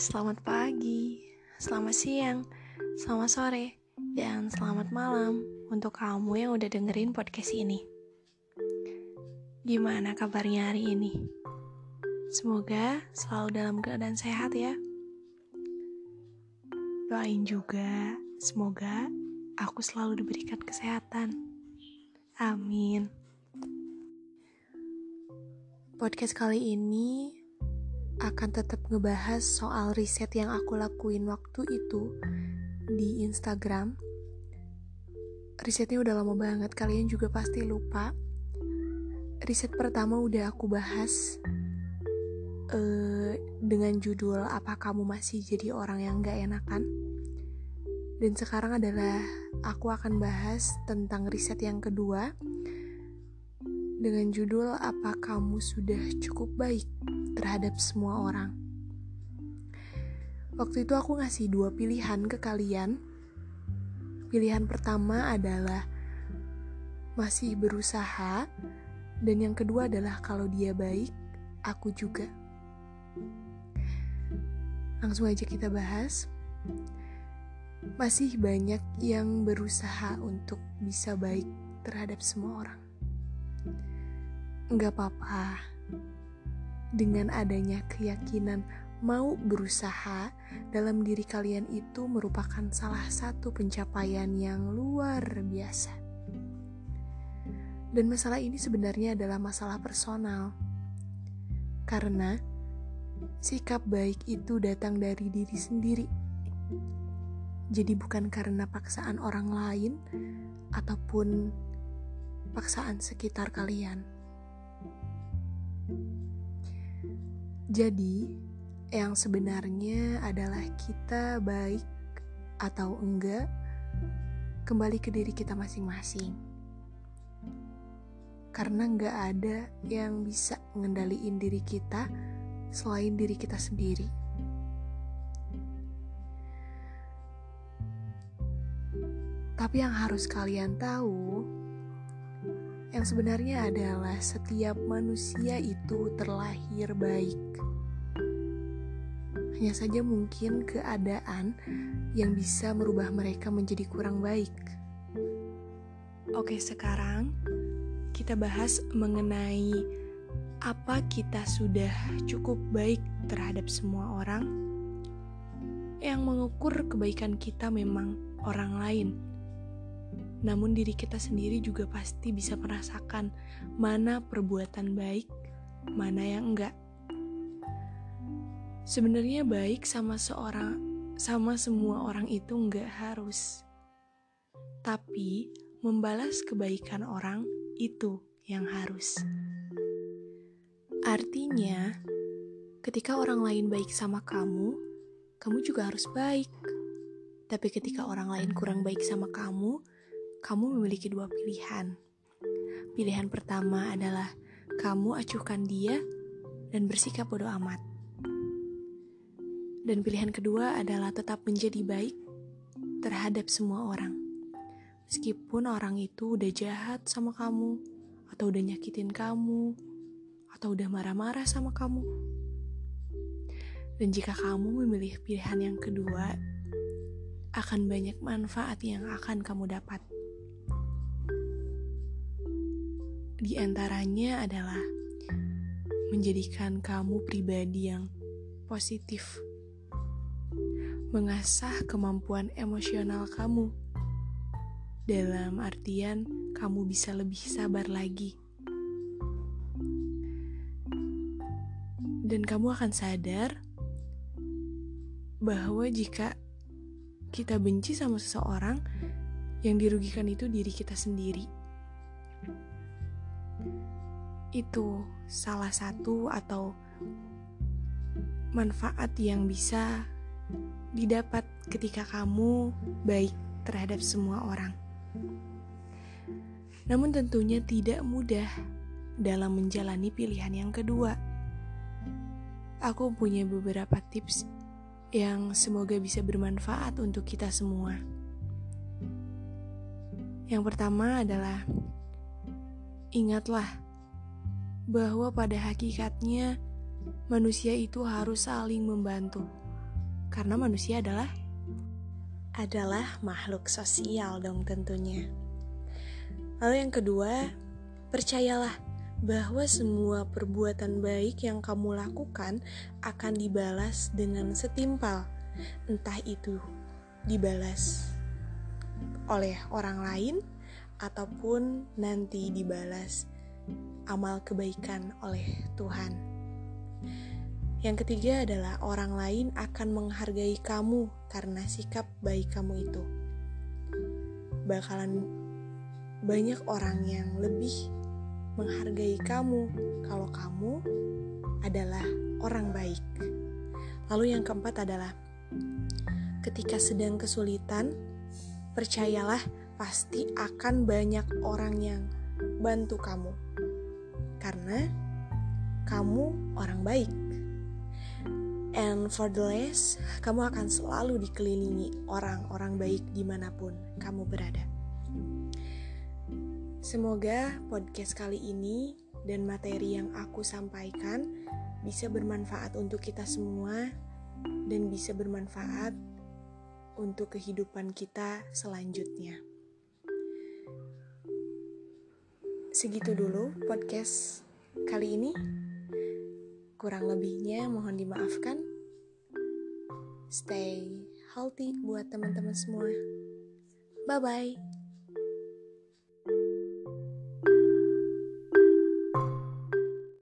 Selamat pagi, selamat siang, selamat sore, dan selamat malam untuk kamu yang udah dengerin podcast ini. Gimana kabarnya hari ini? Semoga selalu dalam keadaan sehat ya. Doain juga, semoga aku selalu diberikan kesehatan. Amin. Podcast kali ini akan tetap ngebahas soal riset yang aku lakuin waktu itu di Instagram. Risetnya udah lama banget, kalian juga pasti lupa. Riset pertama udah aku bahas uh, dengan judul "Apa Kamu Masih Jadi Orang Yang Gak Enakan?" Dan sekarang adalah aku akan bahas tentang riset yang kedua dengan judul "Apa Kamu Sudah Cukup Baik?" terhadap semua orang. Waktu itu aku ngasih dua pilihan ke kalian. Pilihan pertama adalah masih berusaha, dan yang kedua adalah kalau dia baik, aku juga. Langsung aja kita bahas. Masih banyak yang berusaha untuk bisa baik terhadap semua orang. Enggak apa-apa, dengan adanya keyakinan mau berusaha dalam diri kalian itu merupakan salah satu pencapaian yang luar biasa. Dan masalah ini sebenarnya adalah masalah personal. Karena sikap baik itu datang dari diri sendiri. Jadi bukan karena paksaan orang lain ataupun paksaan sekitar kalian. Jadi, yang sebenarnya adalah kita baik atau enggak kembali ke diri kita masing-masing. Karena enggak ada yang bisa ngendaliin diri kita selain diri kita sendiri. Tapi yang harus kalian tahu, yang sebenarnya adalah setiap manusia itu terlahir baik. Hanya saja mungkin keadaan yang bisa merubah mereka menjadi kurang baik. Oke, sekarang kita bahas mengenai apa kita sudah cukup baik terhadap semua orang. Yang mengukur kebaikan kita memang orang lain namun diri kita sendiri juga pasti bisa merasakan mana perbuatan baik, mana yang enggak. Sebenarnya baik sama seorang sama semua orang itu enggak harus. Tapi membalas kebaikan orang itu yang harus. Artinya, ketika orang lain baik sama kamu, kamu juga harus baik. Tapi ketika orang lain kurang baik sama kamu, kamu memiliki dua pilihan. Pilihan pertama adalah kamu acuhkan dia dan bersikap bodoh amat. Dan pilihan kedua adalah tetap menjadi baik terhadap semua orang. Meskipun orang itu udah jahat sama kamu, atau udah nyakitin kamu, atau udah marah-marah sama kamu. Dan jika kamu memilih pilihan yang kedua, akan banyak manfaat yang akan kamu dapat. Di antaranya adalah menjadikan kamu pribadi yang positif, mengasah kemampuan emosional kamu. Dalam artian, kamu bisa lebih sabar lagi, dan kamu akan sadar bahwa jika kita benci sama seseorang, yang dirugikan itu diri kita sendiri itu salah satu atau manfaat yang bisa didapat ketika kamu baik terhadap semua orang. Namun tentunya tidak mudah dalam menjalani pilihan yang kedua. Aku punya beberapa tips yang semoga bisa bermanfaat untuk kita semua. Yang pertama adalah ingatlah bahwa pada hakikatnya manusia itu harus saling membantu, Karena manusia adalah adalah makhluk sosial dong tentunya. Lalu yang kedua, percayalah bahwa semua perbuatan baik yang kamu lakukan akan dibalas dengan setimpal. Entah itu dibalas oleh orang lain ataupun nanti dibalas amal kebaikan oleh Tuhan. Yang ketiga adalah orang lain akan menghargai kamu karena sikap baik kamu itu. Bakalan banyak orang yang lebih menghargai kamu kalau kamu adalah orang baik. Lalu yang keempat adalah ketika sedang kesulitan, percayalah pasti akan banyak orang yang bantu kamu. Karena kamu orang baik. And for the last, kamu akan selalu dikelilingi orang-orang baik di mana pun kamu berada. Semoga podcast kali ini dan materi yang aku sampaikan bisa bermanfaat untuk kita semua dan bisa bermanfaat untuk kehidupan kita selanjutnya. Segitu dulu podcast kali ini. Kurang lebihnya mohon dimaafkan. Stay healthy buat teman-teman semua. Bye bye.